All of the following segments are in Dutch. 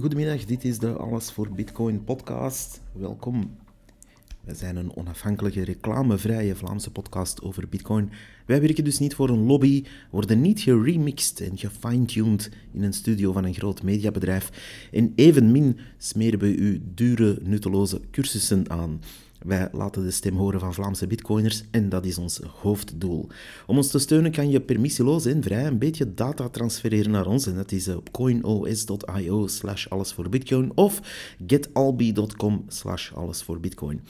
Goedemiddag, dit is de Alles voor Bitcoin podcast. Welkom. Wij zijn een onafhankelijke, reclamevrije Vlaamse podcast over Bitcoin. Wij werken dus niet voor een lobby, worden niet geremixed en gefine-tuned in een studio van een groot mediabedrijf. En evenmin smeren we u dure, nutteloze cursussen aan. Wij laten de stem horen van Vlaamse bitcoiners en dat is ons hoofddoel. Om ons te steunen kan je permissieloos en vrij een beetje data transfereren naar ons en dat is op coinos.io slash alles voor bitcoin of getalbi.com slash alles voor bitcoin.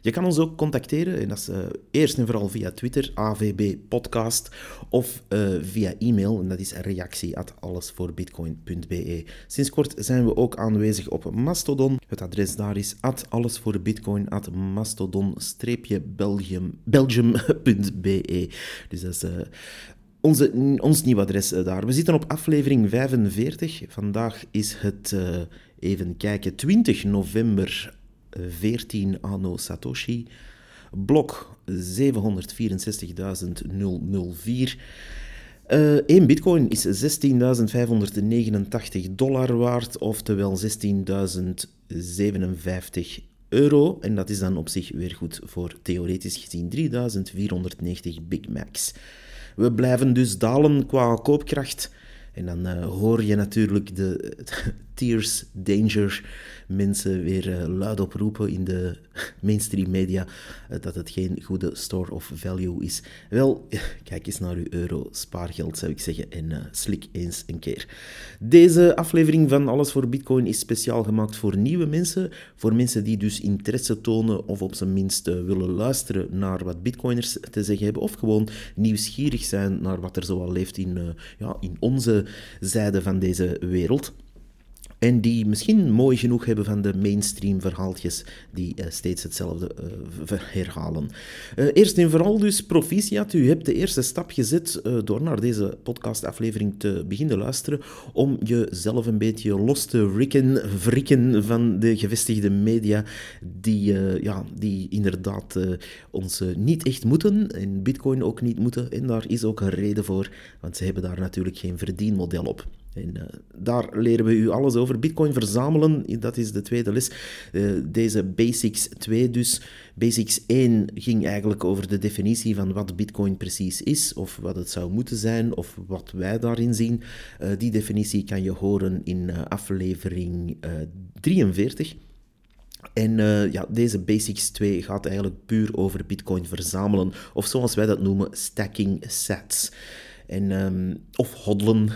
Je kan ons ook contacteren, en dat is uh, eerst en vooral via Twitter, AVB Podcast, of uh, via e-mail, en dat is reactie@allesvoorbitcoin.be. Sinds kort zijn we ook aanwezig op Mastodon. Het adres daar is allesvoorbitcoin, mastodon-belgium.be. Dus dat is... Uh, onze, ons nieuw adres daar. We zitten op aflevering 45. Vandaag is het, even kijken, 20 november 14 anno Satoshi. Blok 764.004. Uh, 1 bitcoin is 16.589 dollar waard, oftewel 16.057 euro. En dat is dan op zich weer goed voor theoretisch gezien 3.490 Big Macs. We blijven dus dalen qua koopkracht. En dan uh, hoor je natuurlijk de tears, danger mensen weer uh, luid oproepen in de mainstream media uh, dat het geen goede store of value is. Wel, kijk eens naar uw euro spaargeld zou ik zeggen en uh, slik eens een keer. Deze aflevering van Alles voor Bitcoin is speciaal gemaakt voor nieuwe mensen, voor mensen die dus interesse tonen of op zijn minst willen luisteren naar wat bitcoiners te zeggen hebben of gewoon nieuwsgierig zijn naar wat er zoal leeft in, ja, in onze zijde van deze wereld. En die misschien mooi genoeg hebben van de mainstream verhaaltjes die uh, steeds hetzelfde uh, herhalen. Uh, eerst en vooral dus proficiat. U hebt de eerste stap gezet door naar deze podcastaflevering te beginnen luisteren om jezelf een beetje los te rikken, wrikken van de gevestigde media die, ja, die inderdaad ons niet echt moeten en bitcoin ook niet moeten. En daar is ook een reden voor, want ze hebben daar natuurlijk geen verdienmodel op. En uh, daar leren we u alles over. Bitcoin verzamelen, dat is de tweede les. Uh, deze Basics 2 dus. Basics 1 ging eigenlijk over de definitie van wat Bitcoin precies is, of wat het zou moeten zijn, of wat wij daarin zien. Uh, die definitie kan je horen in aflevering 43. En ja, deze Basics 2 gaat eigenlijk puur over Bitcoin verzamelen, of zoals wij dat noemen, stacking sets. En, um, of hoddelen.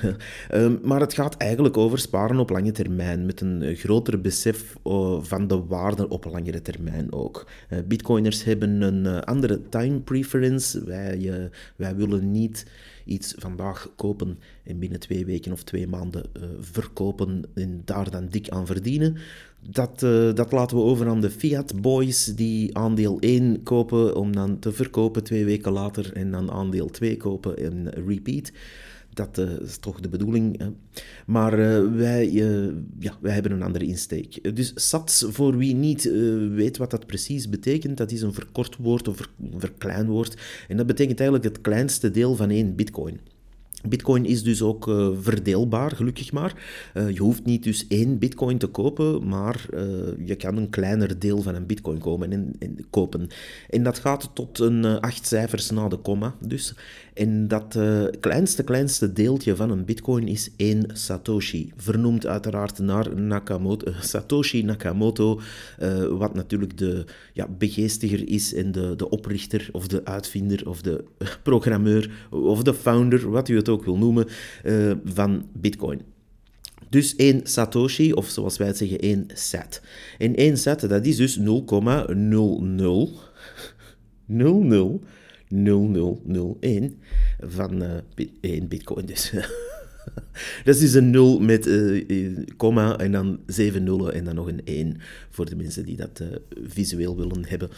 um, maar het gaat eigenlijk over sparen op lange termijn, met een groter besef uh, van de waarde op langere termijn ook. Uh, Bitcoiners hebben een andere time preference. Wij willen niet iets vandaag kopen en binnen twee weken of twee maanden verkopen en daar dan dik aan verdienen. Dat, uh, dat laten we over aan de Fiat Boys die aandeel 1 kopen om dan te verkopen twee weken later en dan aandeel 2 kopen en repeat. Dat uh, is toch de bedoeling. Hè? Maar uh, wij, ja, wij hebben een andere insteek. Dus SATS, voor wie niet weet wat dat precies betekent, dat is een verkort woord of verkleinwoord. En dat betekent eigenlijk het kleinste deel van één bitcoin. Bitcoin is dus ook uh, verdeelbaar, gelukkig maar. Uh, je hoeft niet dus één bitcoin te kopen, maar uh, je kan een kleiner deel van een bitcoin komen en, en kopen. En dat gaat tot een acht cijfers na de komma dus. En dat kleinste, kleinste deeltje van een bitcoin is één satoshi. Vernoemd uiteraard naar Nakamoto, Satoshi Nakamoto, wat natuurlijk de ja, begeestiger is en de, de oprichter of de uitvinder of de programmeur of de founder, wat u het ook wil noemen, uh, van Bitcoin. Dus één Satoshi, of zoals wij het zeggen, één set. En één set, dat is dus 0,00 0001 van uh, bitcoin. Dus. dat is dus een 0 met uh, komma en dan 7 nullen en dan nog een 1 voor de mensen die dat uh, visueel willen hebben.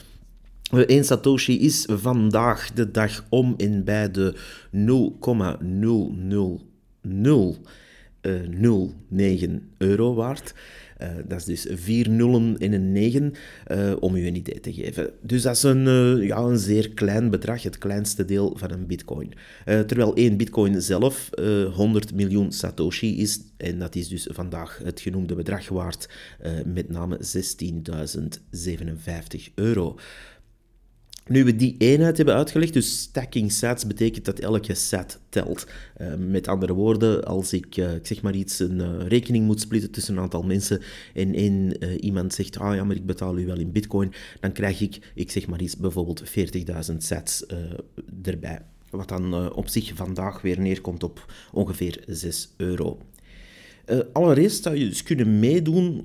1 Satoshi is vandaag de dag om en bij de 0,000 euro waard. Uh, dat is dus vier nullen in een 9, uh, om u een idee te geven. Dus dat is een, uh, ja, een zeer klein bedrag, het kleinste deel van een bitcoin. terwijl één bitcoin zelf 100 miljoen satoshi is, en dat is dus vandaag het genoemde bedrag waard, met name 16.057 euro. Nu we die eenheid hebben uitgelegd, dus stacking sats betekent dat elke set telt. Uh, met andere woorden, als ik, uh, ik zeg maar iets, een uh, rekening moet splitten tussen een aantal mensen en één iemand zegt, ah ja, maar ik betaal u wel in bitcoin, dan krijg ik, ik zeg maar iets, bijvoorbeeld 40.000 sats erbij. Wat dan op zich vandaag weer neerkomt op ongeveer 6 euro. Allereerst zou je dus kunnen meedoen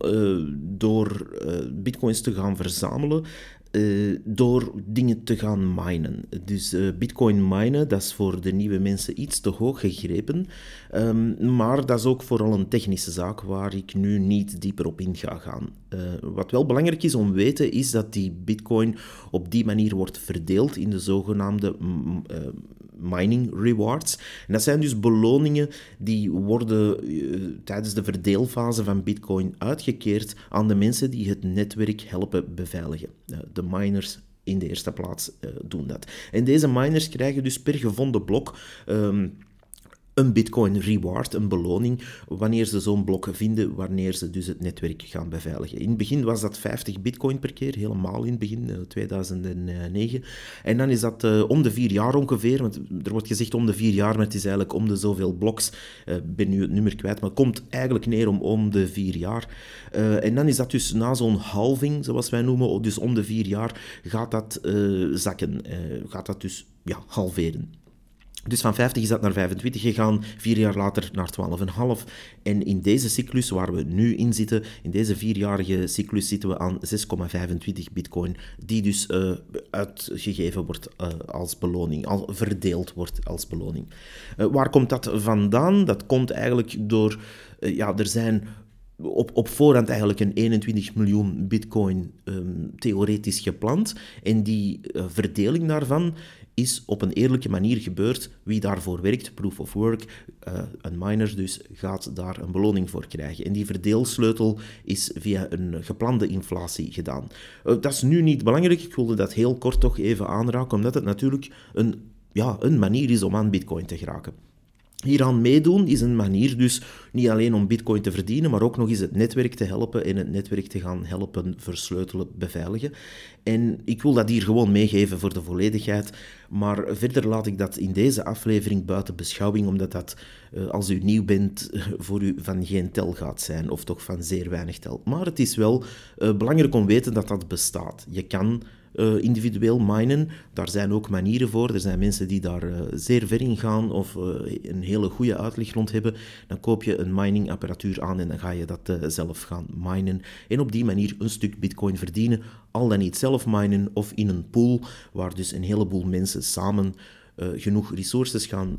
door bitcoins te gaan verzamelen uh, door dingen te gaan minen. Dus uh, bitcoin minen, dat is voor de nieuwe mensen iets te hoog gegrepen. Um, maar dat is ook vooral een technische zaak waar ik nu niet dieper op in ga gaan. Uh, wat wel belangrijk is om te weten, is dat die bitcoin op die manier wordt verdeeld in de zogenaamde mining rewards. En dat zijn dus beloningen die worden tijdens de verdeelfase van bitcoin uitgekeerd aan de mensen die het netwerk helpen beveiligen de miners in de eerste plaats doen dat. En deze miners krijgen dus per gevonden blok um, een Bitcoin reward, een beloning, wanneer ze zo'n blok vinden, wanneer ze dus het netwerk gaan beveiligen. In het begin was dat 50 Bitcoin per keer, helemaal in het begin, 2009. Eh, en dan is dat uh, om de vier jaar ongeveer, want er wordt gezegd om de vier jaar, maar het is eigenlijk om de zoveel bloks. Ik uh, ben nu het nummer kwijt, maar het komt eigenlijk neer om om de vier jaar. En dan is dat dus na zo'n halving, zoals wij noemen, dus om de vier jaar, gaat dat zakken, gaat dat dus ja, halveren. Dus van 50 is dat naar 25 gegaan, vier jaar later naar 12,5. En in deze cyclus waar we nu in zitten, in deze vierjarige cyclus, zitten we aan 6,25 bitcoin, die dus uh, uitgegeven wordt uh, als beloning, al verdeeld wordt als beloning. Uh, waar komt dat vandaan? Dat komt eigenlijk door, ja, er zijn op, op voorhand eigenlijk een 21 miljoen bitcoin um, theoretisch gepland. En die verdeling daarvan is op een eerlijke manier gebeurd. Wie daarvoor werkt, proof of work, uh, een miner dus, gaat daar een beloning voor krijgen. En die verdeelsleutel is via een geplande inflatie gedaan. Uh, dat is nu niet belangrijk, ik wilde dat heel kort toch even aanraken, omdat het natuurlijk een, ja, een manier is om aan bitcoin te geraken. Hieraan meedoen is een manier dus niet alleen om bitcoin te verdienen, maar ook nog eens het netwerk te helpen en het netwerk te gaan helpen versleutelen, beveiligen. En ik wil dat hier gewoon meegeven voor de volledigheid, maar verder laat ik dat in deze aflevering buiten beschouwing, omdat dat eh, als u nieuw bent voor u van geen tel gaat zijn, of toch van zeer weinig tel. Maar het is wel uh, belangrijk om te weten dat dat bestaat. Je kan uh, individueel minen. Daar zijn ook manieren voor. Er zijn mensen die daar uh, zeer ver in gaan of uh, een hele goede uitleg rond hebben. Dan koop je een miningapparatuur aan en dan ga je dat zelf gaan minen. En op die manier een stuk bitcoin verdienen. Al dan niet zelf minen of in een pool waar dus een heleboel mensen samen genoeg resources gaan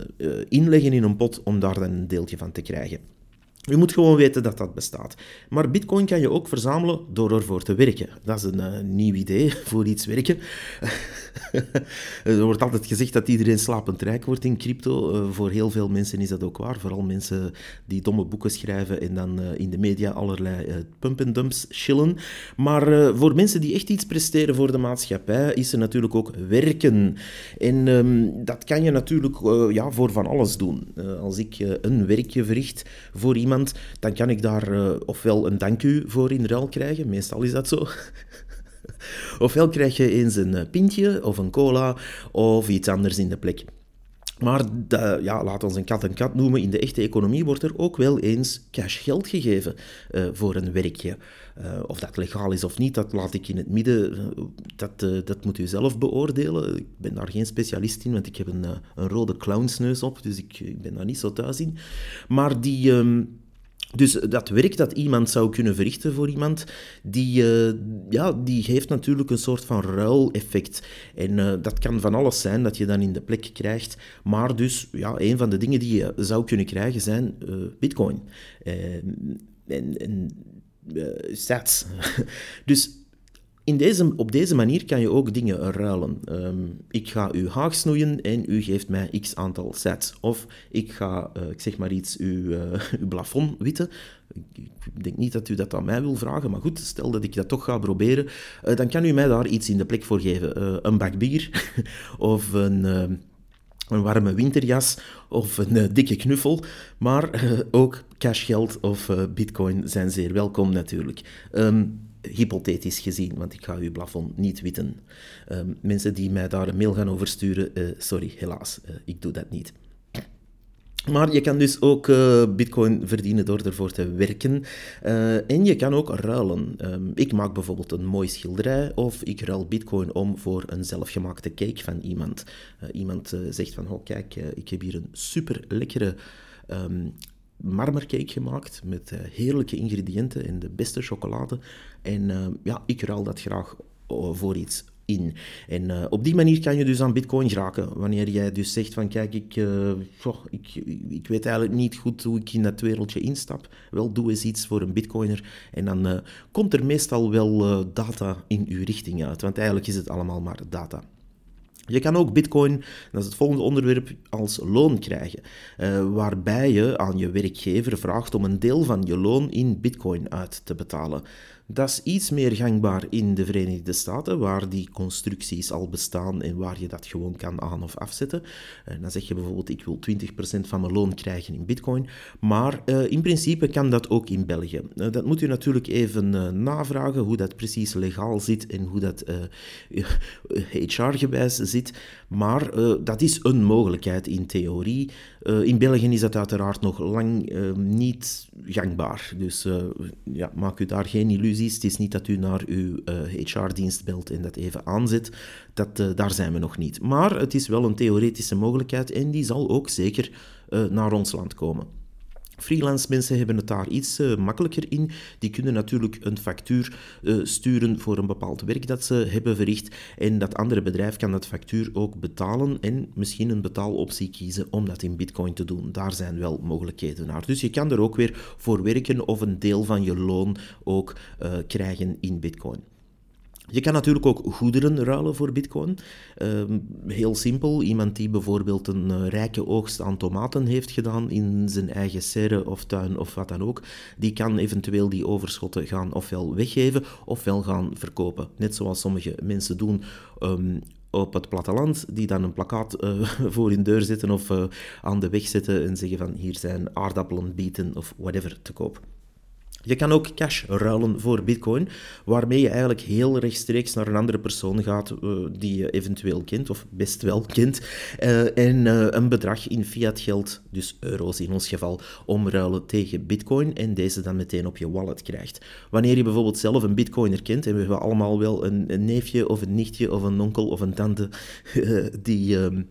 inleggen in een pot om daar dan een deeltje van te krijgen. Je moet gewoon weten dat dat bestaat. Maar bitcoin kan je ook verzamelen door ervoor te werken. Dat is een uh, nieuw idee voor iets werken. er wordt altijd gezegd dat iedereen slapend rijk wordt in crypto. Uh, voor heel veel mensen is dat ook waar. Vooral mensen die domme boeken schrijven en dan uh, in de media allerlei pump and dumps chillen. Maar voor mensen die echt iets presteren voor de maatschappij, is er natuurlijk ook werken. En um, dat kan je natuurlijk ja, voor van alles doen. als ik een werkje verricht voor iemand dan kan ik daar uh, ofwel een dank u voor in ruil krijgen, meestal is dat zo. ofwel krijg je eens een eh, pintje of een cola of iets anders in de plek. Maar de, ja, laat ons een kat een kat noemen. In de echte economie wordt er ook wel eens cash geld gegeven uh, voor een werkje. Of dat legaal is of niet, dat laat ik in het midden. dat, dat moet u zelf beoordelen. Ik ben daar geen specialist in, want ik heb een, een rode clownsneus op. Dus ik, ik, ben daar niet zo thuis in. Maar die... Um, dus dat werk dat iemand zou kunnen verrichten voor iemand, die, uh, ja, die heeft natuurlijk een soort van ruileffect. En uh, dat kan van alles zijn dat je dan in de plek krijgt. Maar dus, ja, een van de dingen die je zou kunnen krijgen zijn uh, bitcoin. en, en stats. dus in op deze manier kan je ook dingen ruilen. Ehm, ik ga uw haag snoeien en u geeft mij x aantal sets. Of ik ga, uh, ik zeg maar iets, uw, uh, uw plafond witten. Ik denk niet dat u dat aan mij wil vragen, maar goed, stel dat ik dat toch ga proberen, uh, dan kan u mij daar iets in de plek voor geven. een bak bier of een een warme winterjas of een dikke knuffel. Maar ook cashgeld of bitcoin zijn zeer welkom natuurlijk. Um, hypothetisch gezien, want ik ga uw plafond niet witten. Um, mensen die mij daar een mail gaan over sturen, uh, sorry, helaas, uh, ik doe dat niet. Maar je kan dus ook uh, bitcoin verdienen door ervoor te werken. En je kan ook ruilen. Um, ik maak bijvoorbeeld een mooi schilderij of ik ruil bitcoin om voor een zelfgemaakte cake van iemand. Iemand zegt van, oh kijk, ik heb hier een super lekkere um, marmercake gemaakt met heerlijke ingrediënten en de beste chocolade. En ja, ik ruil dat graag voor iets in. En op die manier kan je dus aan bitcoin geraken. Wanneer jij dus zegt van kijk, ik, ik, ik weet eigenlijk niet goed hoe ik in dat wereldje instap. Wel, doe eens iets voor een bitcoiner. En dan komt er meestal wel data in uw richting uit. Want eigenlijk is het allemaal maar data. Je kan ook bitcoin, dat is het volgende onderwerp, als loon krijgen, uh, waarbij je aan je werkgever vraagt om een deel van je loon in bitcoin uit te betalen. Dat is iets meer gangbaar in de Verenigde Staten, waar die constructies al bestaan en waar je dat gewoon kan aan- of afzetten. En eh, dan zeg je bijvoorbeeld, ik wil 20% van mijn loon krijgen in bitcoin. Maar uh, in principe kan dat ook in België. Uh, dat moet u natuurlijk even navragen, hoe dat precies legaal zit en hoe dat HR-gewijs zit. Maar dat is een mogelijkheid in theorie. in België is dat uiteraard nog lang niet gangbaar. Dus ja, maak u daar geen illusie het is niet dat u naar uw HR-dienst eh, belt en dat even aanzet. Dat, uh, daar zijn we nog niet. Maar het is wel een theoretische mogelijkheid en die zal ook zeker uh, naar ons land komen. Freelance mensen hebben het daar iets uh, makkelijker in. Die kunnen natuurlijk een factuur uh, sturen voor een bepaald werk dat ze hebben verricht. En dat andere bedrijf kan dat factuur ook betalen en misschien een betaaloptie kiezen om dat in bitcoin te doen. Daar zijn wel mogelijkheden naar. Dus je kan er ook weer voor werken of een deel van je loon ook uh, krijgen in bitcoin. Je kan natuurlijk ook goederen ruilen voor bitcoin. Uh, heel simpel, iemand die bijvoorbeeld een uh, rijke oogst aan tomaten heeft gedaan in zijn eigen serre of tuin of wat dan ook, die kan eventueel die overschotten gaan ofwel weggeven ofwel gaan verkopen. Net zoals sommige mensen doen um, op het platteland, die dan een plakkaat uh, voor hun deur zetten of uh, aan de weg zetten en zeggen van hier zijn aardappelen, bieten of whatever te koop. Je kan ook cash ruilen voor bitcoin, waarmee je eigenlijk heel rechtstreeks naar een andere persoon gaat uh, die je eventueel kent, of best wel kent, uh, en uh, een bedrag in fiat geld, dus euro's in ons geval, omruilen tegen bitcoin en deze dan meteen op je wallet krijgt. Wanneer je bijvoorbeeld zelf een bitcoiner kent, en we hebben allemaal wel een, een neefje of een nichtje of een onkel of een tante die... Ehm,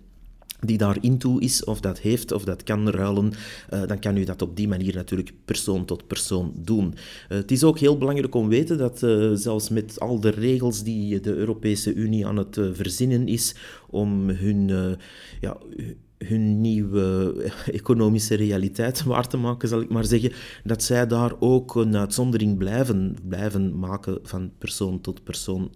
die daar into is, of dat heeft, of dat kan ruilen, uh, dan kan u dat op die manier natuurlijk persoon tot persoon doen. Uh, het is ook heel belangrijk om te weten dat uh, zelfs met al de regels die de Europese Unie aan het verzinnen is om hun, ja, hun nieuwe economische realiteit waar te maken, zal ik maar zeggen, dat zij daar ook een uitzondering blijven, blijven maken van persoon tot persoon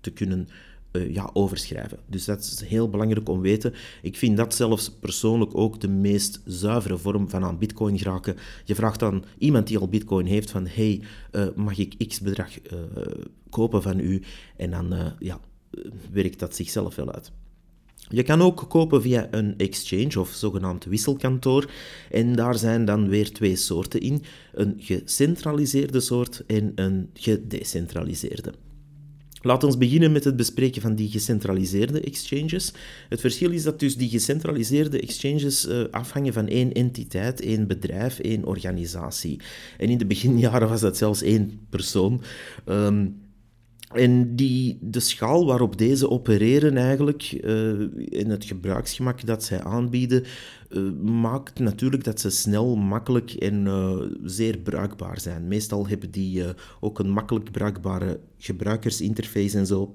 te kunnen uh, ja, overschrijven. Dus dat is heel belangrijk om te weten. Ik vind dat zelfs persoonlijk ook de meest zuivere vorm van aan bitcoin geraken. Je vraagt aan iemand die al bitcoin heeft van hey, uh, mag ik x bedrag uh, kopen van u? En dan ja, werkt dat zichzelf wel uit. Je kan ook kopen via een exchange of zogenaamd wisselkantoor. En daar zijn dan weer twee soorten in: een gecentraliseerde soort en een gedecentraliseerde. Laten we beginnen met het bespreken van die gecentraliseerde exchanges. Het verschil is dat dus die gecentraliseerde exchanges uh, afhangen van één entiteit, één bedrijf, één organisatie. En in de beginjaren was dat zelfs één persoon. Um, en die, de schaal waarop deze opereren eigenlijk, uh, en het gebruiksgemak dat zij aanbieden, uh, maakt natuurlijk dat ze snel, makkelijk en uh, zeer bruikbaar zijn. Meestal hebben die ook een makkelijk bruikbare gebruikersinterface en zo.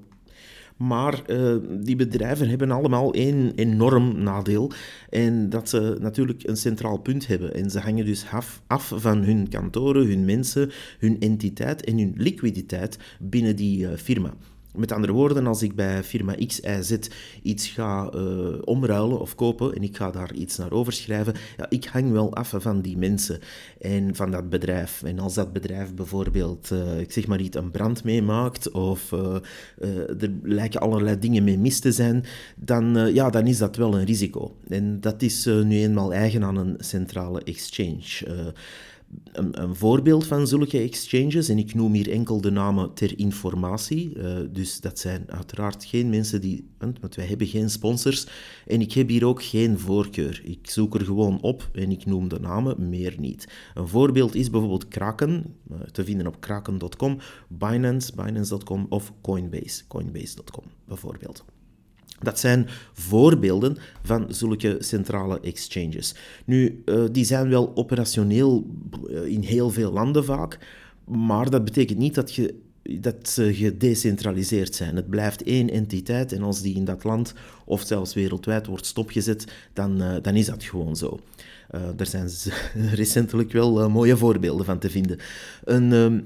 Maar uh, die bedrijven hebben allemaal één enorm nadeel. En dat ze natuurlijk een centraal punt hebben. En ze hangen dus af, af van hun kantoren, hun mensen, hun entiteit en hun liquiditeit binnen die uh, firma. Met andere woorden, als ik bij firma X, Y, Z iets ga uh, omruilen of kopen en ik ga daar iets naar overschrijven, ja, ik hang wel af van die mensen en van dat bedrijf. En als dat bedrijf bijvoorbeeld, uh, ik zeg maar iets, een brand meemaakt of uh, er lijken allerlei dingen mee mis te zijn, dan, ja, dan is dat wel een risico. En dat is nu eenmaal eigen aan een centrale exchange een, een, voorbeeld van zulke exchanges, en ik noem hier enkel de namen ter informatie, uh, dus dat zijn uiteraard geen mensen die, want wij hebben geen sponsors, en ik heb hier ook geen voorkeur. Ik zoek er gewoon op en ik noem de namen, meer niet. Een voorbeeld is bijvoorbeeld Kraken, uh, te vinden op kraken.com, Binance, Binance.com of Coinbase, Coinbase.com bijvoorbeeld. Dat zijn voorbeelden van zulke centrale exchanges. Nu, uh, die zijn wel operationeel eh, in heel veel landen vaak, maar dat betekent niet dat, je, dat ze gedecentraliseerd zijn. Het blijft één entiteit en als die in dat land of zelfs wereldwijd wordt stopgezet, dan, uh, dan is dat gewoon zo. Uh, daar zijn recentelijk wel mooie voorbeelden van te vinden. Een ehm,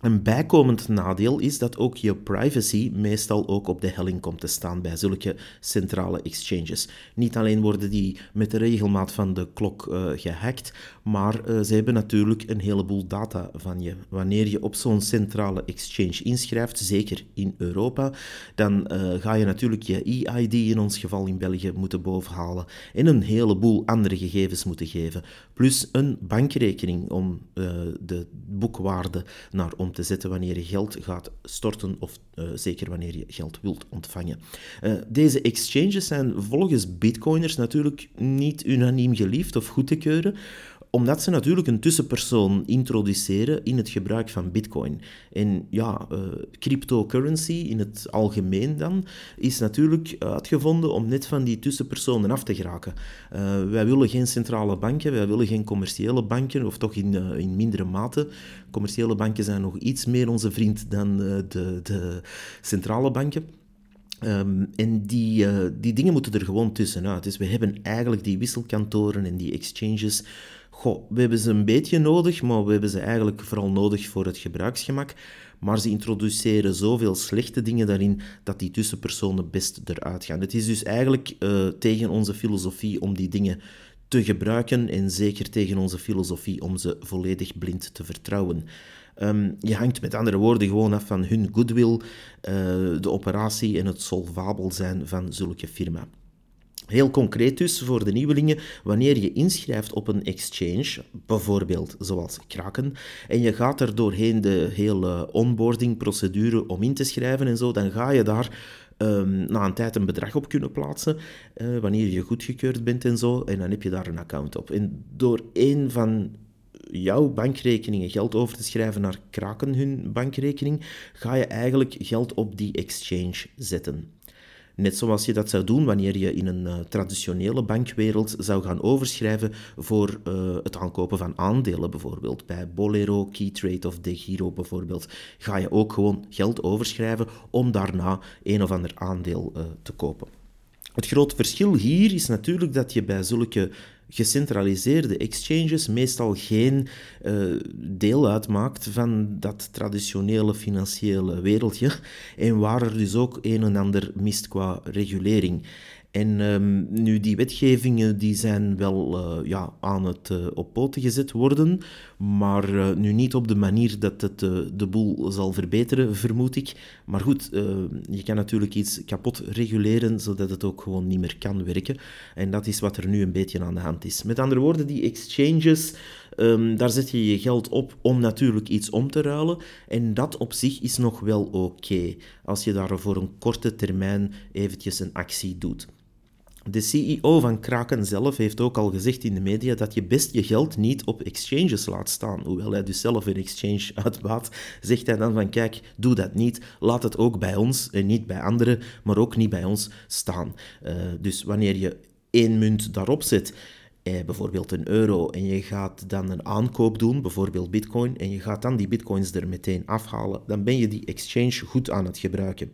een bijkomend nadeel is dat ook je privacy meestal ook op de helling komt te staan bij zulke centrale exchanges. Niet alleen worden die met de regelmaat van de klok uh, gehackt, maar uh, ze hebben natuurlijk een heleboel data van je. Wanneer je op zo'n centrale exchange inschrijft, zeker in Europa, dan uh, ga je natuurlijk je EID in ons geval in België moeten bovenhalen en een heleboel andere gegevens moeten geven. Plus een bankrekening om de boekwaarde naar om te zetten wanneer je geld gaat storten of uh, zeker wanneer je geld wilt ontvangen. Uh, deze exchanges zijn volgens bitcoiners natuurlijk niet unaniem geliefd of goed te keuren, omdat ze natuurlijk een tussenpersoon introduceren in het gebruik van bitcoin. En ja, uh, cryptocurrency in het algemeen dan is natuurlijk uitgevonden om net van die tussenpersonen af te geraken. Uh, wij willen geen centrale banken, wij willen geen commerciële banken, of toch in, uh, in mindere mate. Commerciële banken zijn nog iets meer onze vriend dan de, de centrale banken. Um, en die, die dingen moeten er gewoon tussenuit. Dus we hebben eigenlijk die wisselkantoren en die exchanges Goh, we hebben ze een beetje nodig, maar we hebben ze eigenlijk vooral nodig voor het gebruiksgemak. Maar ze introduceren zoveel slechte dingen daarin dat die tussenpersonen best eruit gaan. Het is dus eigenlijk uh, tegen onze filosofie om die dingen te gebruiken en zeker tegen onze filosofie om ze volledig blind te vertrouwen. Um, je hangt met andere woorden gewoon af van hun goodwill, uh, de operatie en het solvabel zijn van zulke firma. Heel concreet dus voor de nieuwelingen, wanneer je inschrijft op een exchange, bijvoorbeeld zoals Kraken, en je gaat er doorheen de hele onboarding-procedure om in te schrijven en zo, dan ga je daar um, na een tijd een bedrag op kunnen plaatsen, uh, wanneer je goedgekeurd bent en zo, en dan heb je daar een account op. En door een van jouw bankrekeningen geld over te schrijven naar Kraken hun bankrekening, ga je eigenlijk geld op die exchange zetten. Net zoals je dat zou doen wanneer je in een uh, traditionele bankwereld zou gaan overschrijven voor uh, het aankopen van aandelen bijvoorbeeld. Bij Bolero, Keytrade of DeGiro bijvoorbeeld ga je ook gewoon geld overschrijven om daarna een of ander aandeel uh, te kopen. Het grote verschil hier is natuurlijk dat je bij zulke gecentraliseerde exchanges meestal geen uh, deel uitmaakt van dat traditionele financiële wereldje en waar er dus ook een en ander mist qua regulering. En um, nu, die wetgevingen die zijn wel uh, ja, aan het uh, op poten gezet worden, maar uh, nu niet op de manier dat het de boel zal verbeteren, vermoed ik. Maar goed, je kan natuurlijk iets kapot reguleren, zodat het ook gewoon niet meer kan werken. En dat is wat er nu een beetje aan de hand is. Met andere woorden, die exchanges, um, daar zet je je geld op om natuurlijk iets om te ruilen. En dat op zich is nog wel oké, als je daar voor een korte termijn eventjes een actie doet. De CEO van Kraken zelf heeft ook al gezegd in de media dat je best je geld niet op exchanges laat staan. Hoewel hij dus zelf een exchange uitbaat, zegt hij dan van kijk, doe dat niet. Laat het ook bij ons, en niet bij anderen, maar ook niet bij ons staan. Uh, dus wanneer je één munt daarop zet, eh, bijvoorbeeld een euro, en je gaat dan een aankoop doen, bijvoorbeeld bitcoin, en je gaat dan die bitcoins er meteen afhalen, dan ben je die exchange goed aan het gebruiken.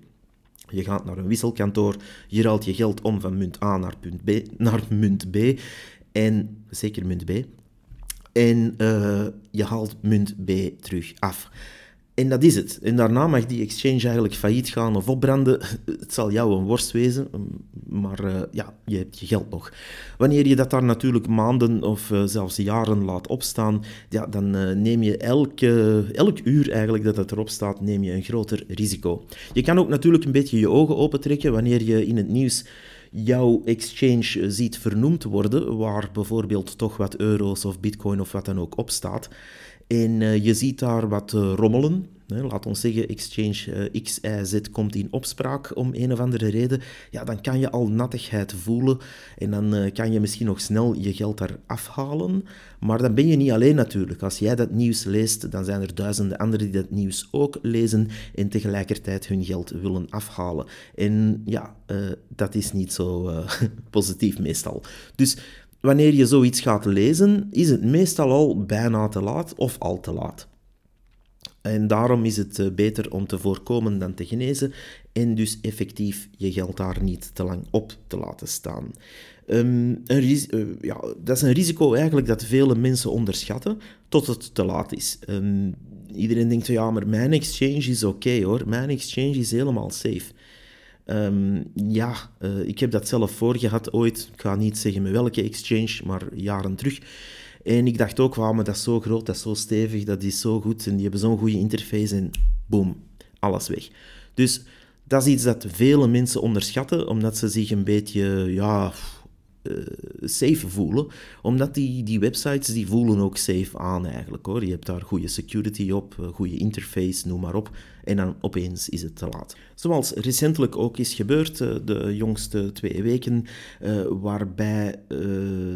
Je gaat naar een wisselkantoor, je ruilt je geld om van munt A naar, punt B, naar munt B. En zeker munt B. En uh, je haalt munt B terug af. En dat is het. En daarna mag die exchange eigenlijk failliet gaan of opbranden. Het zal jou een worst wezen, maar uh, ja, je hebt je geld nog. Wanneer je dat daar natuurlijk maanden of uh, zelfs jaren laat opstaan, ja, dan uh, neem je elke, elk uur eigenlijk dat het erop staat, neem je een groter risico. Je kan ook natuurlijk een beetje je ogen opentrekken wanneer je in het nieuws jouw exchange ziet vernoemd worden, waar bijvoorbeeld toch wat euro's of bitcoin of wat dan ook op staat. En uh, je ziet daar wat uh, rommelen. Laat ons zeggen, exchange uh, X, Z komt in opspraak om een of andere reden. Ja, dan kan je al nattigheid voelen en dan kan je misschien nog snel je geld daar afhalen. Maar dan ben je niet alleen natuurlijk. Als jij dat nieuws leest, dan zijn er duizenden anderen die dat nieuws ook lezen en tegelijkertijd hun geld willen afhalen. En ja, dat is niet zo positief meestal. Dus wanneer je zoiets gaat lezen, is het meestal al bijna te laat of al te laat. En daarom is het eh, beter om te voorkomen dan te genezen en dus effectief je geld daar niet te lang op te laten staan. Um, een uh, ja, dat is een risico eigenlijk dat vele mensen onderschatten tot het te laat is. Um, iedereen denkt, ja, maar mijn exchange is oké hoor, mijn exchange is helemaal safe. Um, ja, uh, ik heb dat zelf voorgehad ooit. Ik ga niet zeggen met welke exchange, maar jaren terug. En ik dacht ook, wauw, maar dat is zo groot, dat is zo stevig, dat is zo goed. En die hebben zo'n goede interface en boom, alles weg. Dus dat is iets dat vele mensen onderschatten, omdat ze zich een beetje, ja, uh, safe voelen. Omdat die, die websites die voelen ook safe aan eigenlijk hoor. Je hebt daar goede security op, eh, goede interface, noem maar op. En dan opeens is het te laat. Zoals recentelijk ook is gebeurd, uh, de jongste twee weken, uh, waarbij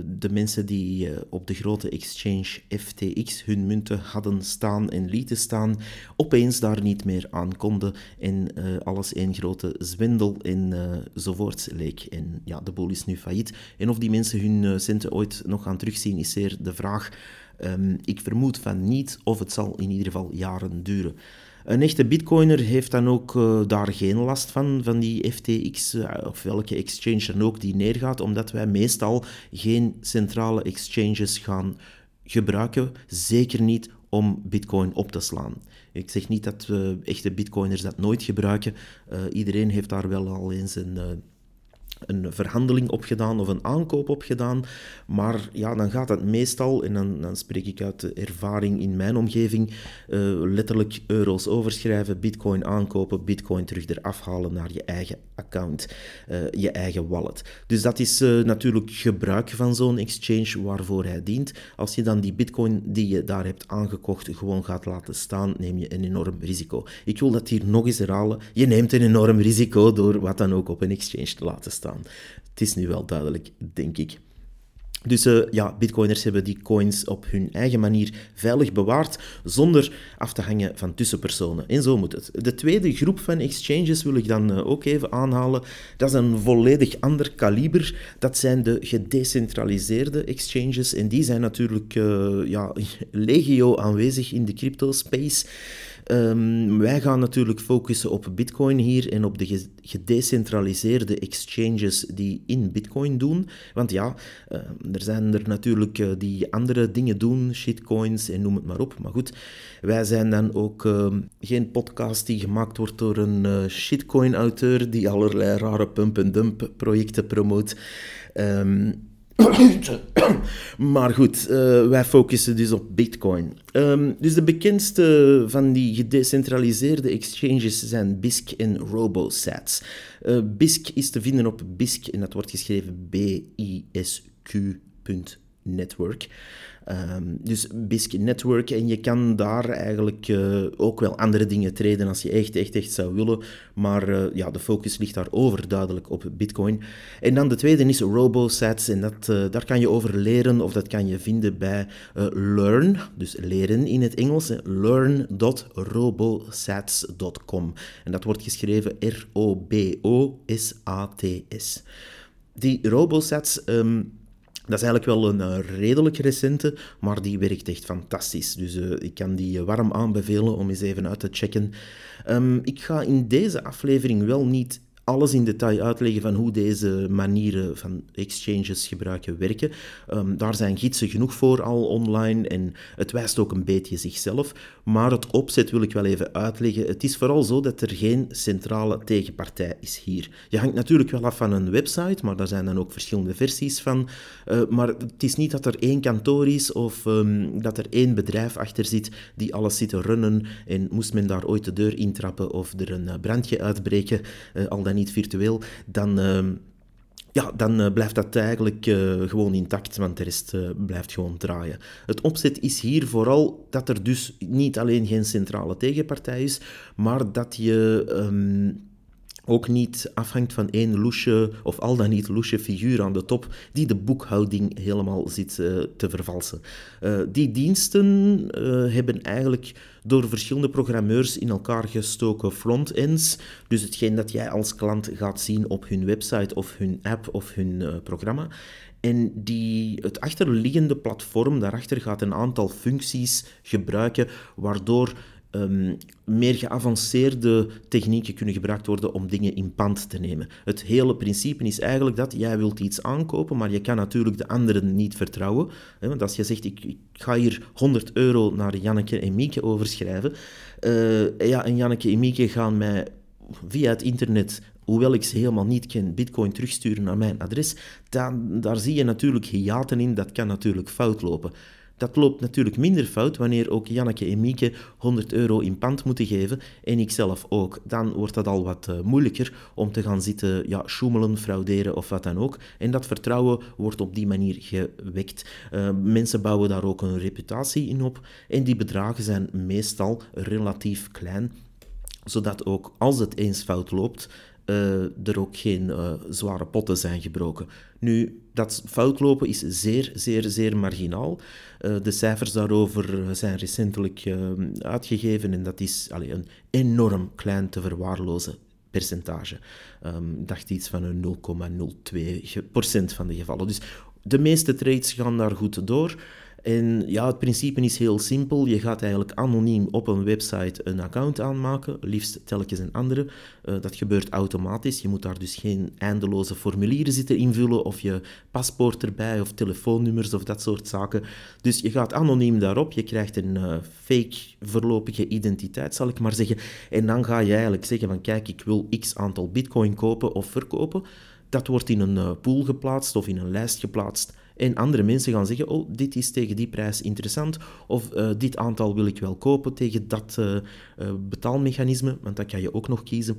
de mensen die op de grote exchange FTX hun munten hadden staan en lieten staan, opeens daar niet meer aan konden en alles een grote zwendel enzovoorts leek. En ja, de boel is nu failliet. En of die mensen hun eh, centen ooit nog gaan terugzien, is zeer de vraag. Um, ik vermoed van niet, of het zal in ieder geval jaren duren. Een echte bitcoiner heeft dan ook uh, daar geen last van, van die FTX eh, of welke exchange dan ook die neergaat, omdat wij meestal geen centrale exchanges gaan gebruiken, zeker niet om bitcoin op te slaan. Ik zeg niet dat uh, echte bitcoiners dat nooit gebruiken. iedereen heeft daar wel al eens een een verhandeling opgedaan of een aankoop opgedaan. Maar ja, dan gaat het meestal, en dan, spreek ik uit de ervaring in mijn omgeving, uh, letterlijk euro's overschrijven, bitcoin aankopen, bitcoin terug eraf halen naar je eigen account, uh, je eigen wallet. Dus dat is uh, natuurlijk gebruik van zo'n exchange waarvoor hij dient. Als je dan die bitcoin die je daar hebt aangekocht gewoon gaat laten staan, neem je een enorm risico. Ik wil dat hier nog eens herhalen. Je neemt een enorm risico door wat dan ook op een exchange te laten staan. Het is nu wel duidelijk, denk ik. Dus uh, ja, bitcoiners hebben die coins op hun eigen manier veilig bewaard, zonder af te hangen van tussenpersonen. En zo moet het. De tweede groep van exchanges wil ik dan uh, ook even aanhalen. Dat is een volledig ander kaliber. Dat zijn de gedecentraliseerde exchanges. En die zijn natuurlijk uh, ja, legio aanwezig in de crypto space. Um, wij gaan natuurlijk focussen op Bitcoin hier en op de gedecentraliseerde exchanges die in Bitcoin doen. Want ja, uh, er zijn er natuurlijk uh, die andere dingen doen, shitcoins en noem het maar op. Maar goed, wij zijn dan ook uh, geen podcast die gemaakt wordt door een eh, shitcoin-auteur die allerlei rare pump-and-dump projecten promoot. Um, maar goed, uh, wij focussen dus op Bitcoin. Um, dus de bekendste van die gedecentraliseerde exchanges zijn BISC en RoboSats. Uh, BISC is te vinden op BISC en dat wordt geschreven B-I-S-Q.network. Um, dus BISC Network en je kan daar eigenlijk uh, ook wel andere dingen treden als je echt, echt, echt zou willen. Maar uh, ja, de focus ligt daar overduidelijk op Bitcoin. En dan de tweede is RoboSats en dat, uh, daar kan je over leren of dat kan je vinden bij Learn, dus leren in het Engels, learn.robosats.com. En dat wordt geschreven R-O-B-O-S-A-T-S. Die RoboSats... Um, dat is eigenlijk wel een uh, redelijk recente, maar die werkt echt fantastisch. Dus uh, ik kan die warm aanbevelen om eens even uit te checken. Um, ik ga in deze aflevering wel niet alles in detail uitleggen van hoe deze manieren van exchanges gebruiken werken. Ehm, daar zijn gidsen genoeg voor al online en het wijst ook een beetje zichzelf. Maar het opzet wil ik wel even uitleggen. Het is vooral zo dat er geen centrale tegenpartij is hier. Je hangt natuurlijk wel af van een website, maar daar zijn dan ook verschillende versies van. Uh, maar het is niet dat er één kantoor is of um, dat er één bedrijf achter zit die alles zit te runnen en moest men daar ooit de deur intrappen of er een eh, brandje uitbreken, uh, al dan niet virtueel, dan, ehm, ja, dan uh, blijft dat eigenlijk uh, gewoon intact, want de rest uh, blijft gewoon draaien. Het opzet is hier vooral dat er dus niet alleen geen centrale tegenpartij is, maar dat je um, ook niet afhangt van één loesje of al dan niet loesje figuur aan de top die de boekhouding helemaal zit uh, te vervalsen. Uh, die diensten uh, hebben eigenlijk door verschillende programmeurs in elkaar gestoken frontends. Dus hetgeen dat jij als klant gaat zien op hun website of hun app of hun programma. En die, het achterliggende platform daarachter gaat een aantal functies gebruiken, waardoor um, meer geavanceerde technieken kunnen gebruikt worden om dingen in pand te nemen. Het hele principe is eigenlijk dat jij wilt iets aankopen, maar je kan natuurlijk de anderen niet vertrouwen. Hè, want als je zegt, ik, ik, ga hier 100 euro naar Janneke en Mieke overschrijven, uh, ja, en Janneke en Mieke gaan mij via het internet hoewel ik ze helemaal niet ken, bitcoin terugsturen naar mijn adres, dan, daar zie je natuurlijk hiaten in, dat kan natuurlijk fout lopen. Dat loopt natuurlijk minder fout wanneer ook Janneke en Mieke 100 euro in pand moeten geven en ik zelf ook. Dan wordt dat al wat uh, moeilijker om te gaan zitten ja, schoemelen, frauderen of wat dan ook. En dat vertrouwen wordt op die manier gewekt. Uh, mensen bouwen daar ook een reputatie in op en die bedragen zijn meestal relatief klein zodat ook als het eens fout loopt, uh, er ook geen zware potten zijn gebroken. Nu, dat foutlopen is zeer, zeer, zeer marginaal. Uh, de cijfers daarover zijn recentelijk uitgegeven en dat is allee, een enorm klein te verwaarlozen percentage. Um, ik dacht iets van een 0,02% van de gevallen. Dus de meeste trades gaan daar goed door. En ja, het principe is heel simpel. Je gaat eigenlijk anoniem op een website een account aanmaken, liefst telkens een andere. Uh, dat gebeurt automatisch. Je moet daar dus geen eindeloze formulieren zitten invullen of je paspoort erbij of telefoonnummers of dat soort zaken. Dus je gaat anoniem daarop. Je krijgt een uh, fake voorlopige identiteit, zal ik maar zeggen. En dan ga je eigenlijk zeggen van kijk, ik wil x aantal bitcoin kopen of verkopen. Dat wordt in een uh, pool geplaatst of in een lijst geplaatst. En andere mensen gaan zeggen, oh, dit is tegen die prijs interessant, of uh, dit aantal wil ik wel kopen tegen dat uh, uh, betaalmechanisme, want dat kan je ook nog kiezen.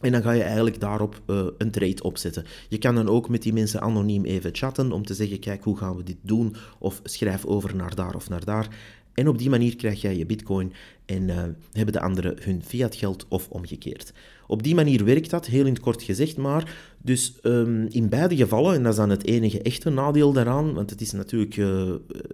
En dan ga je eigenlijk daarop een trade opzetten. Je kan dan ook met die mensen anoniem even chatten om te zeggen, kijk, hoe gaan we dit doen? Of schrijf over naar daar of naar daar. En op die manier krijg jij je bitcoin en hebben de anderen hun fiat geld of omgekeerd. Op die manier werkt dat, heel in het kort gezegd maar. Dus um, in beide gevallen, en dat is dan het enige echte nadeel daaraan, want het is natuurlijk uh,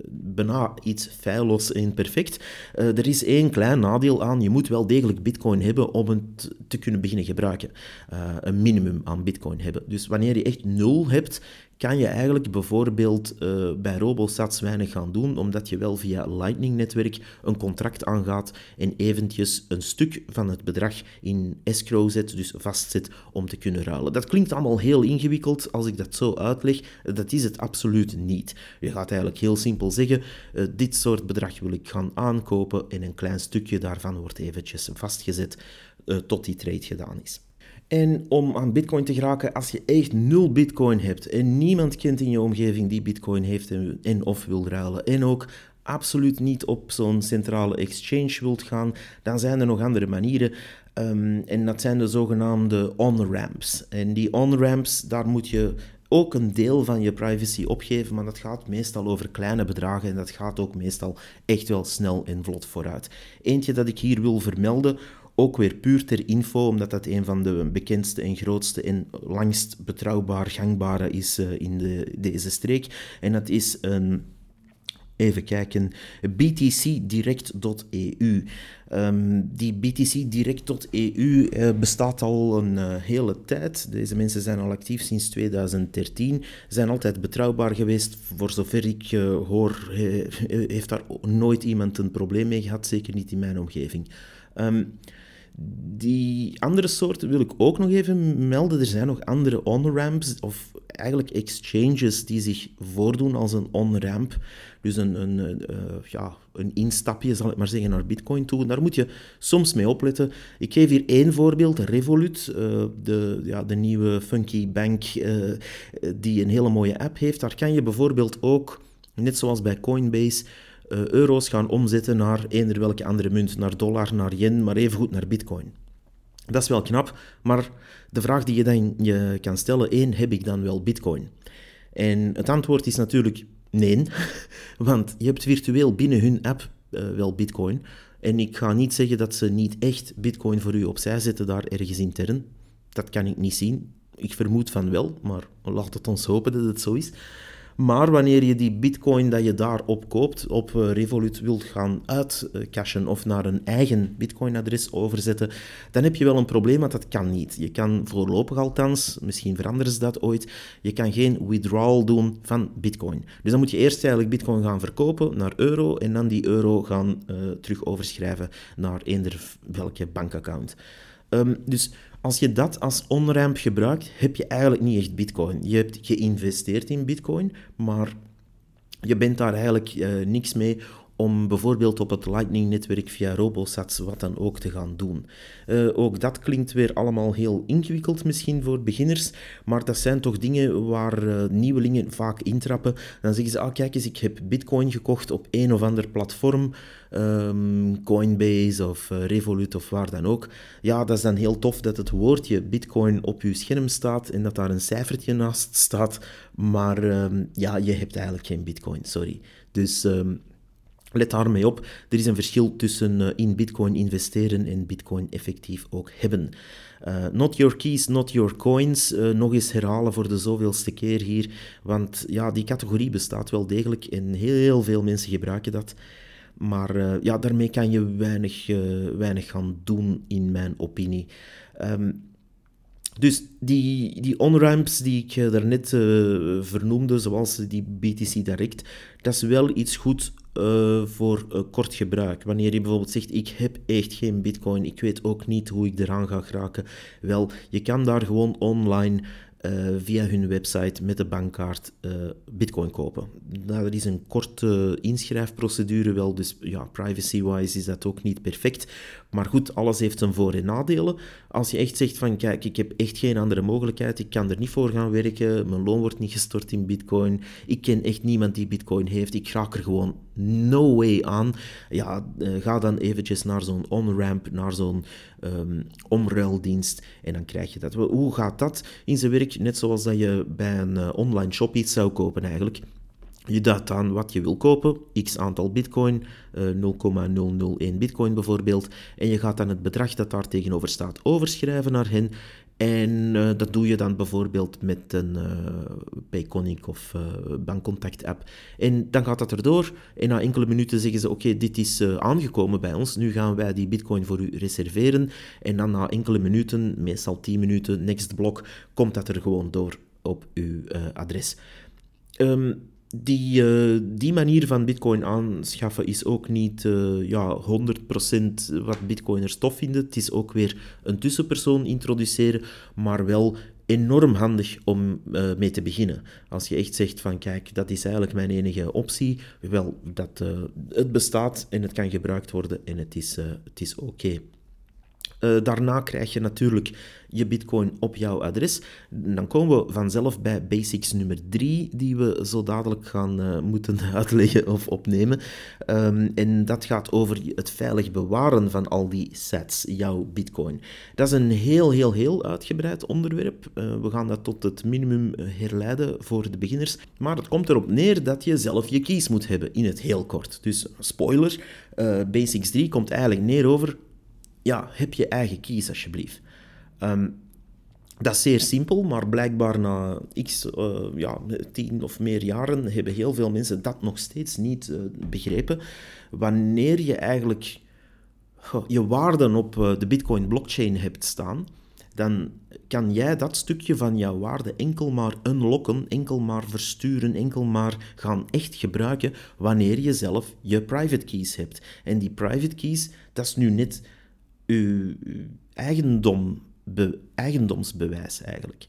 bijna iets feilloos en perfect. Uh, er is één klein nadeel aan, je moet wel degelijk bitcoin hebben om het te kunnen beginnen gebruiken. Uh, een minimum aan bitcoin hebben. Dus wanneer je echt nul hebt, kan je eigenlijk bijvoorbeeld bij RoboSats weinig gaan doen, omdat je wel via Lightning-netwerk een contract aangaat en eventjes een stuk van het bedrag in escrow zet, dus vastzet, om te kunnen ruilen. Dat klinkt allemaal heel ingewikkeld als ik dat zo uitleg. Dat is het absoluut niet. Je gaat eigenlijk heel simpel zeggen, uh, dit soort bedrag wil ik gaan aankopen en een klein stukje daarvan wordt eventjes vastgezet uh, tot die trade gedaan is. En om aan Bitcoin te geraken, als je echt nul Bitcoin hebt en niemand kent in je omgeving die Bitcoin heeft en, en of wil ruilen, en ook absoluut niet op zo'n centrale exchange wilt gaan, dan zijn er nog andere manieren. Um, en dat zijn de zogenaamde on-ramps. En die on-ramps, daar moet je ook een deel van je privacy opgeven, maar dat gaat meestal over kleine bedragen en dat gaat ook meestal echt wel snel en vlot vooruit. Eentje dat ik hier wil vermelden, ook weer puur ter info, omdat dat een van de bekendste en grootste en langst betrouwbaar gangbare is uh, in de, deze streek. En dat is een. Even kijken, btcdirect.eu. Ehm, die btcdirect.eu uh, eh, bestaat al een uh, hele tijd. Deze mensen zijn al actief sinds 2013. Zijn altijd betrouwbaar geweest. Voor zover ik uh, hoor, heeft daar nooit iemand een probleem mee gehad. Zeker niet in mijn omgeving. Um, Die andere soorten wil ik ook nog even melden. Er zijn nog andere on-ramps, of eigenlijk exchanges die zich voordoen als een on-ramp. Dus een, een, uh, ja, een instapje, zal ik maar zeggen, naar Bitcoin toe. Daar moet je soms mee opletten. Ik geef hier één voorbeeld, Revolut, uh, de, ja, de nieuwe funky bank uh, die een hele mooie app heeft. Daar kan je bijvoorbeeld ook, net zoals bij Coinbase, euro's gaan omzetten naar eender welke andere munt, naar dollar, naar yen, maar evengoed naar Bitcoin. Dat is wel knap, maar de vraag die je dan je kan stellen, één, heb ik dan wel Bitcoin? En het antwoord is natuurlijk nee, want je hebt virtueel binnen hun app uh, wel Bitcoin. En ik ga niet zeggen dat ze niet echt Bitcoin voor u opzij zetten daar ergens intern. Dat kan ik niet zien. Ik vermoed van wel, maar laat het ons hopen dat het zo is. Maar wanneer je die bitcoin dat je daar opkoopt op eh, Revolut wilt gaan uitcashen of naar een eigen bitcoin-adres overzetten, dan heb je wel een probleem, want dat kan niet. Je kan voorlopig althans, misschien veranderen ze dat ooit, je kan geen withdrawal doen van bitcoin. Dus dan moet je eerst eigenlijk bitcoin gaan verkopen naar euro en dan die euro gaan uh, terug overschrijven naar eender welke bankaccount. Um, dus als je dat als onramp gebruikt, heb je eigenlijk niet echt Bitcoin. Je hebt geïnvesteerd in Bitcoin, maar je bent daar eigenlijk uh, niks mee om bijvoorbeeld op het Lightning-netwerk via Robosats wat dan ook te gaan doen. Uh, ook dat klinkt weer allemaal heel ingewikkeld misschien voor beginners, maar dat zijn toch dingen waar uh, nieuwelingen vaak intrappen. Dan zeggen ze, ah kijk eens, ik heb bitcoin gekocht op een of ander platform, um, Coinbase of uh, Revolut of waar dan ook. Ja, dat is dan heel tof dat het woordje bitcoin op je scherm staat en dat daar een cijfertje naast staat, maar um, ja, je hebt eigenlijk geen bitcoin, sorry. Dus... Um, Let daarmee op, er is een verschil tussen uh, in Bitcoin investeren en Bitcoin effectief ook hebben. Uh, not your keys, not your coins. Uh, nog eens herhalen voor de zoveelste keer hier. Want ja, die categorie bestaat wel degelijk en heel veel mensen gebruiken dat. Maar ja, daarmee kan je weinig, weinig gaan doen, in mijn opinie. Um, dus die, die on-ramps die ik daarnet uh, vernoemde, zoals die BTC Direct, dat is wel iets goed uh, voor uh, kort gebruik. Wanneer je bijvoorbeeld zegt, ik heb echt geen bitcoin, ik weet ook niet hoe ik eraan ga geraken. Wel, je kan daar gewoon online uh, via hun website met de bankkaart bitcoin kopen. Nou, dat is een korte inschrijfprocedure wel, dus ja, privacy-wise is dat ook niet perfect. Maar goed, alles heeft zijn voor- en nadelen. Als je echt zegt van, kijk, ik heb echt geen andere mogelijkheid, ik kan er niet voor gaan werken, mijn loon wordt niet gestort in bitcoin, ik ken echt niemand die bitcoin heeft, ik raak er gewoon no way aan. Ja, uh, ga dan eventjes naar zo'n on-ramp, naar zo'n um, omruildienst en dan krijg je dat. Hoe gaat dat in zijn werk? Net zoals dat je bij een uh, online shop iets zou kopen eigenlijk. Je duidt aan wat je wil kopen, x aantal bitcoin, uh, eh, 0,001 bitcoin bijvoorbeeld, en je gaat dan het bedrag dat daar tegenover staat overschrijven naar hen. En uh, dat doe je dan bijvoorbeeld met een uh, Payconic of uh, bankcontact app. En dan gaat dat erdoor. En na enkele minuten zeggen ze: Oké, dit is aangekomen bij ons. Nu gaan wij die Bitcoin voor u reserveren. En dan na enkele minuten, meestal 10 minuten, next blok, komt dat er gewoon door op uw adres. Um, die, uh, die manier van bitcoin aanschaffen is ook niet uh, ja, 100% wat bitcoiners tof vinden. Het is ook weer een tussenpersoon introduceren, maar wel enorm handig om uh, mee te beginnen. Als je echt zegt van kijk, dat is eigenlijk mijn enige optie, wel, dat, het bestaat en het kan gebruikt worden en het is, het is oké. Uh, daarna krijg je natuurlijk je bitcoin op jouw adres. Dan komen we vanzelf bij basics nummer 3, die we zo dadelijk gaan uh, moeten uitleggen of opnemen. Um, en dat gaat over het veilig bewaren van al die sets, jouw bitcoin. Dat is een heel, heel, heel uitgebreid onderwerp. Uh, we gaan dat tot het minimum herleiden voor de beginners. Maar het komt erop neer dat je zelf je keys moet hebben, in het heel kort. Dus spoiler, basics 3 komt eigenlijk neer over ja, heb je eigen keys alsjeblieft. Um, dat is zeer simpel, maar blijkbaar na x, uh, ja, tien of meer jaren hebben heel veel mensen dat nog steeds niet uh, begrepen. Wanneer je eigenlijk je waarden op eh, de Bitcoin blockchain hebt staan, dan kan jij dat stukje van jouw waarde enkel maar unlocken, enkel maar versturen, enkel maar gaan echt gebruiken wanneer je zelf je private keys hebt. En die private keys, dat is nu net uw, eigendom, eigendomsbewijs eigenlijk.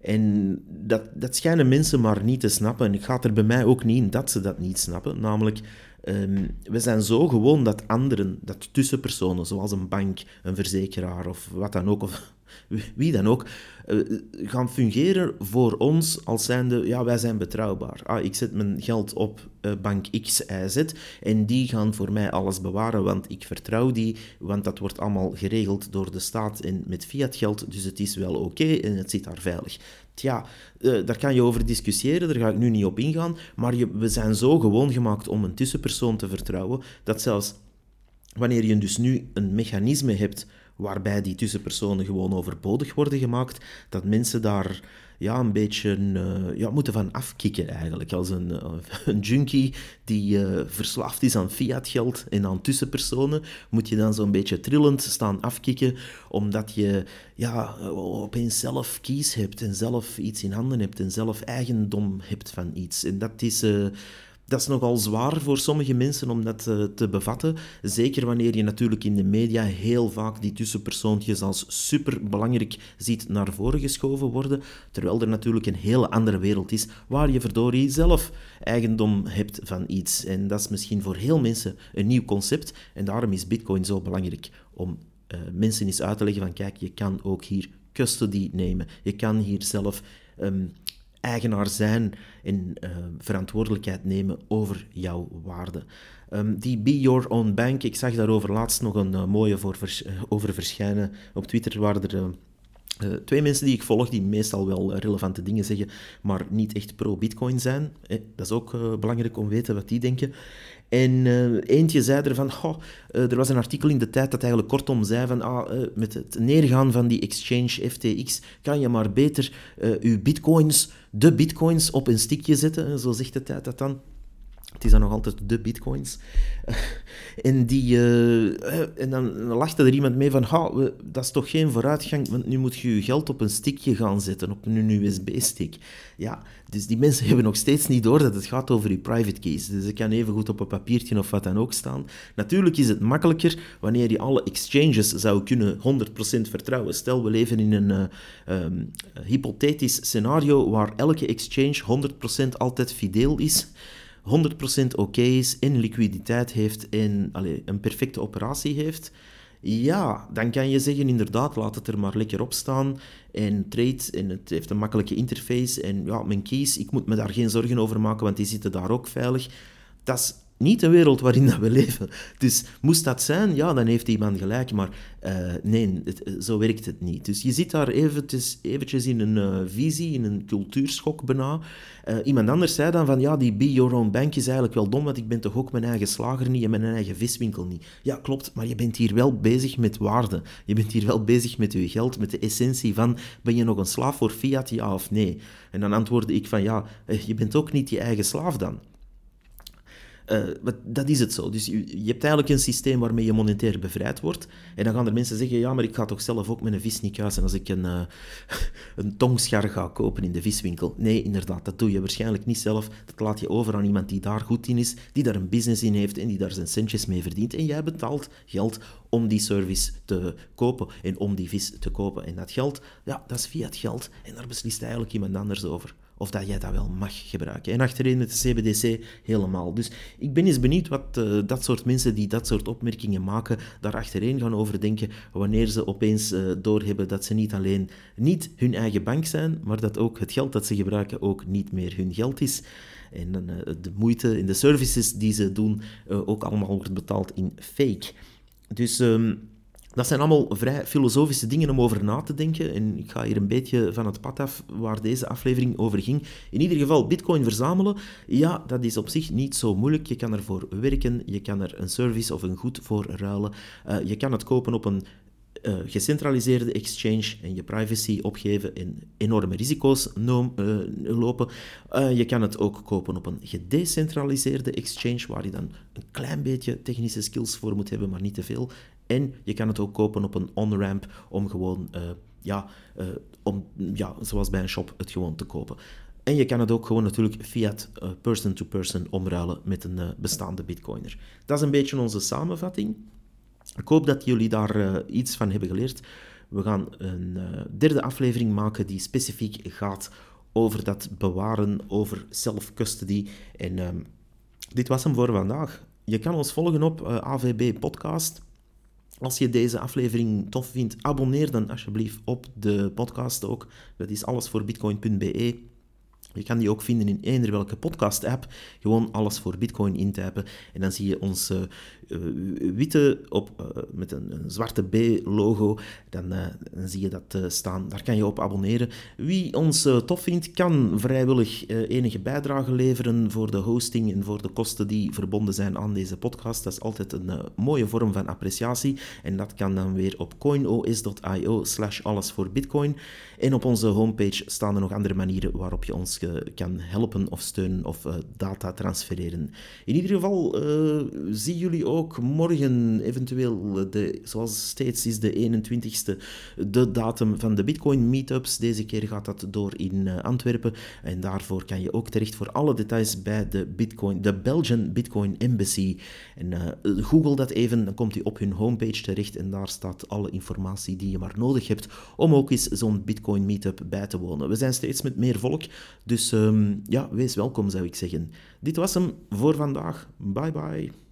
En dat, dat schijnen mensen maar niet te snappen. En ik ga er bij mij ook niet in dat ze dat niet snappen. Namelijk, um, we zijn zo gewoon dat anderen, dat tussenpersonen, zoals een bank, een verzekeraar of wat dan ook, of wie dan ook, eh, gaan fungeren voor ons als zijnde, ja, wij zijn betrouwbaar. Ah, ik zet mijn geld op uh, bank X, Y, Z en die gaan voor mij alles bewaren, want ik vertrouw die, want dat wordt allemaal geregeld door de staat en met fiat geld, dus het is wel oké en het zit daar veilig. Tja, uh, daar kan je over discussiëren, daar ga ik nu niet op ingaan, maar je, we zijn zo gewoon gemaakt om een tussenpersoon te vertrouwen, dat zelfs wanneer je dus nu een mechanisme hebt waarbij die tussenpersonen gewoon overbodig worden gemaakt, dat mensen daar ja, een beetje uh, ja, moeten van afkicken eigenlijk. Als een, uh, een junkie die uh, verslaafd is aan fiatgeld en aan tussenpersonen, moet je dan zo'n beetje trillend staan afkicken, omdat je ja, opeens zelf kies hebt en zelf iets in handen hebt en zelf eigendom hebt van iets. En dat is dat is nogal zwaar voor sommige mensen om dat te, eh, te bevatten. Zeker wanneer je natuurlijk in de media heel vaak die tussenpersoontjes als superbelangrijk ziet naar voren geschoven worden. Terwijl er natuurlijk een hele andere wereld is waar je verdorie zelf eigendom hebt van iets. En dat is misschien voor heel mensen een nieuw concept. En daarom is Bitcoin zo belangrijk om uh, mensen eens uit te leggen van kijk, je kan ook hier custody nemen. Je kan hier zelf um, eigenaar zijn en uh, verantwoordelijkheid nemen over jouw waarde. Um, die Be Your Own Bank, ik zag daarover laatst nog een uh, mooie voor uh, over verschijnen. Op Twitter waren er twee mensen die ik volg, die meestal wel relevante dingen zeggen, maar niet echt pro-Bitcoin zijn. Eh, dat is ook belangrijk om te weten wat die denken. En uh, eentje zei er van, uh, er was een artikel in de tijd dat eigenlijk kortom zei van, ah, uh, met het neergaan van die exchange FTX kan je maar beter je bitcoins, de bitcoins, op een stickje zetten. Zo zegt de tijd dat dan. Is dan nog altijd de bitcoins. en, die, uh, en dan lachte er iemand mee van, dat is toch geen vooruitgang, want nu moet je je geld op een stickje gaan zetten, op een USB-stick. Ja, dus die mensen hebben nog steeds niet door dat het gaat over je private keys. Dus het kan even goed op een papiertje of wat dan ook staan. Natuurlijk is het makkelijker wanneer je alle exchanges zou kunnen 100% vertrouwen. Stel, we leven in een uh, um, hypothetisch scenario waar elke exchange 100% altijd fideel is. 100% oké is, en liquiditeit heeft en allez, een perfecte operatie heeft, ja, dan kan je zeggen inderdaad, laat het er maar lekker op staan en trade en het heeft een makkelijke interface en ja, mijn keys, ik moet me daar geen zorgen over maken, want die zitten daar ook veilig. Dat is niet de wereld waarin dat we leven. Dus moest dat zijn, ja, dan heeft iemand gelijk. Maar uh, nee, eh, zo werkt het niet. Dus je zit daar eventjes, eventjes in een uh, visie, in een cultuurschok bijna. Iemand anders zei dan van, ja, die be your own bank is eigenlijk wel dom, want ik ben toch ook mijn eigen slager niet en mijn eigen viswinkel niet. Ja, klopt, maar je bent hier wel bezig met waarde. Je bent hier wel bezig met je geld, met de essentie van, ben je nog een slaaf voor fiat, ja of nee? En dan antwoordde ik van, ja, je bent ook niet je eigen slaaf dan. Uh, dat is het zo. Dus je, hebt eigenlijk een systeem waarmee je monetair bevrijd wordt. En dan gaan er mensen zeggen, ja, maar ik ga toch zelf ook met een vis niet kuisen als ik een, uh, een tongschar ga kopen in de viswinkel. Nee, inderdaad, dat doe je waarschijnlijk niet zelf. Dat laat je over aan iemand die daar goed in is, die daar een business in heeft en die daar zijn centjes mee verdient. En jij betaalt geld om die service te kopen en om die vis te kopen. En dat geld, ja, dat is fiat geld. En daar beslist eigenlijk iemand anders over of dat jij dat wel mag gebruiken. En achterin met de CBDC helemaal. Dus ik ben eens benieuwd wat uh, dat soort mensen die dat soort opmerkingen maken, daar achterin gaan overdenken wanneer ze opeens uh, doorhebben dat ze niet alleen niet hun eigen bank zijn, maar dat ook het geld dat ze gebruiken ook niet meer hun geld is. En uh, de moeite en de services die ze doen ook allemaal wordt betaald in fake. Dus... Um, dat zijn allemaal vrij filosofische dingen om over na te denken. En ik ga hier een beetje van het pad af waar deze aflevering over ging. In ieder geval, bitcoin verzamelen, ja, dat is op zich niet zo moeilijk. Je kan ervoor werken, je kan er een service of een goed voor ruilen. Uh, je kan het kopen op een uh, gecentraliseerde exchange en je privacy opgeven en enorme risico's uh, lopen. Je kan het ook kopen op een gedecentraliseerde exchange, waar je dan een klein beetje technische skills voor moet hebben, maar niet te veel. En je kan het ook kopen op een on-ramp om gewoon, uh, ja, uh, om, ja, zoals bij een shop, het gewoon te kopen. En je kan het ook gewoon natuurlijk fiat person-to-person omruilen met een bestaande bitcoiner. Dat is een beetje onze samenvatting. Ik hoop dat jullie daar iets van hebben geleerd. We gaan een derde aflevering maken die specifiek gaat over dat bewaren, over self-custody. En ehm, dit was hem voor vandaag. Je kan ons volgen op AVB Podcast. Als je deze aflevering tof vindt, abonneer dan alsjeblieft op de podcast ook. Dat is alles voor bitcoin.be. Je kan die ook vinden in eender welke podcast-app. Gewoon alles voor Bitcoin intypen. En dan zie je ons uh, witte op, uh, met een, een, zwarte B-logo. Dan, dan, zie je dat staan. Daar kan je op abonneren. Wie ons tof vindt, kan vrijwillig enige bijdrage leveren voor de hosting en voor de kosten die verbonden zijn aan deze podcast. Dat is altijd een mooie vorm van appreciatie. En dat kan dan weer op coinos.io slash alles voor Bitcoin. En op onze homepage staan er nog andere manieren waarop je ons kan helpen of steunen of uh, data transfereren. In ieder geval uh, zien jullie ook morgen eventueel, de, zoals steeds is de 21ste, de datum van de Bitcoin Meetups. Deze keer gaat dat door in uh, Antwerpen en daarvoor kan je ook terecht voor alle details bij de, Bitcoin, de Belgian Bitcoin Embassy. En google dat even, dan komt u op hun homepage terecht en daar staat alle informatie die je maar nodig hebt om ook eens zo'n Bitcoin Meetup bij te wonen. We zijn steeds met meer volk, dus dus um, ja, wees welkom zou ik zeggen. Dit was hem voor vandaag. Bye bye.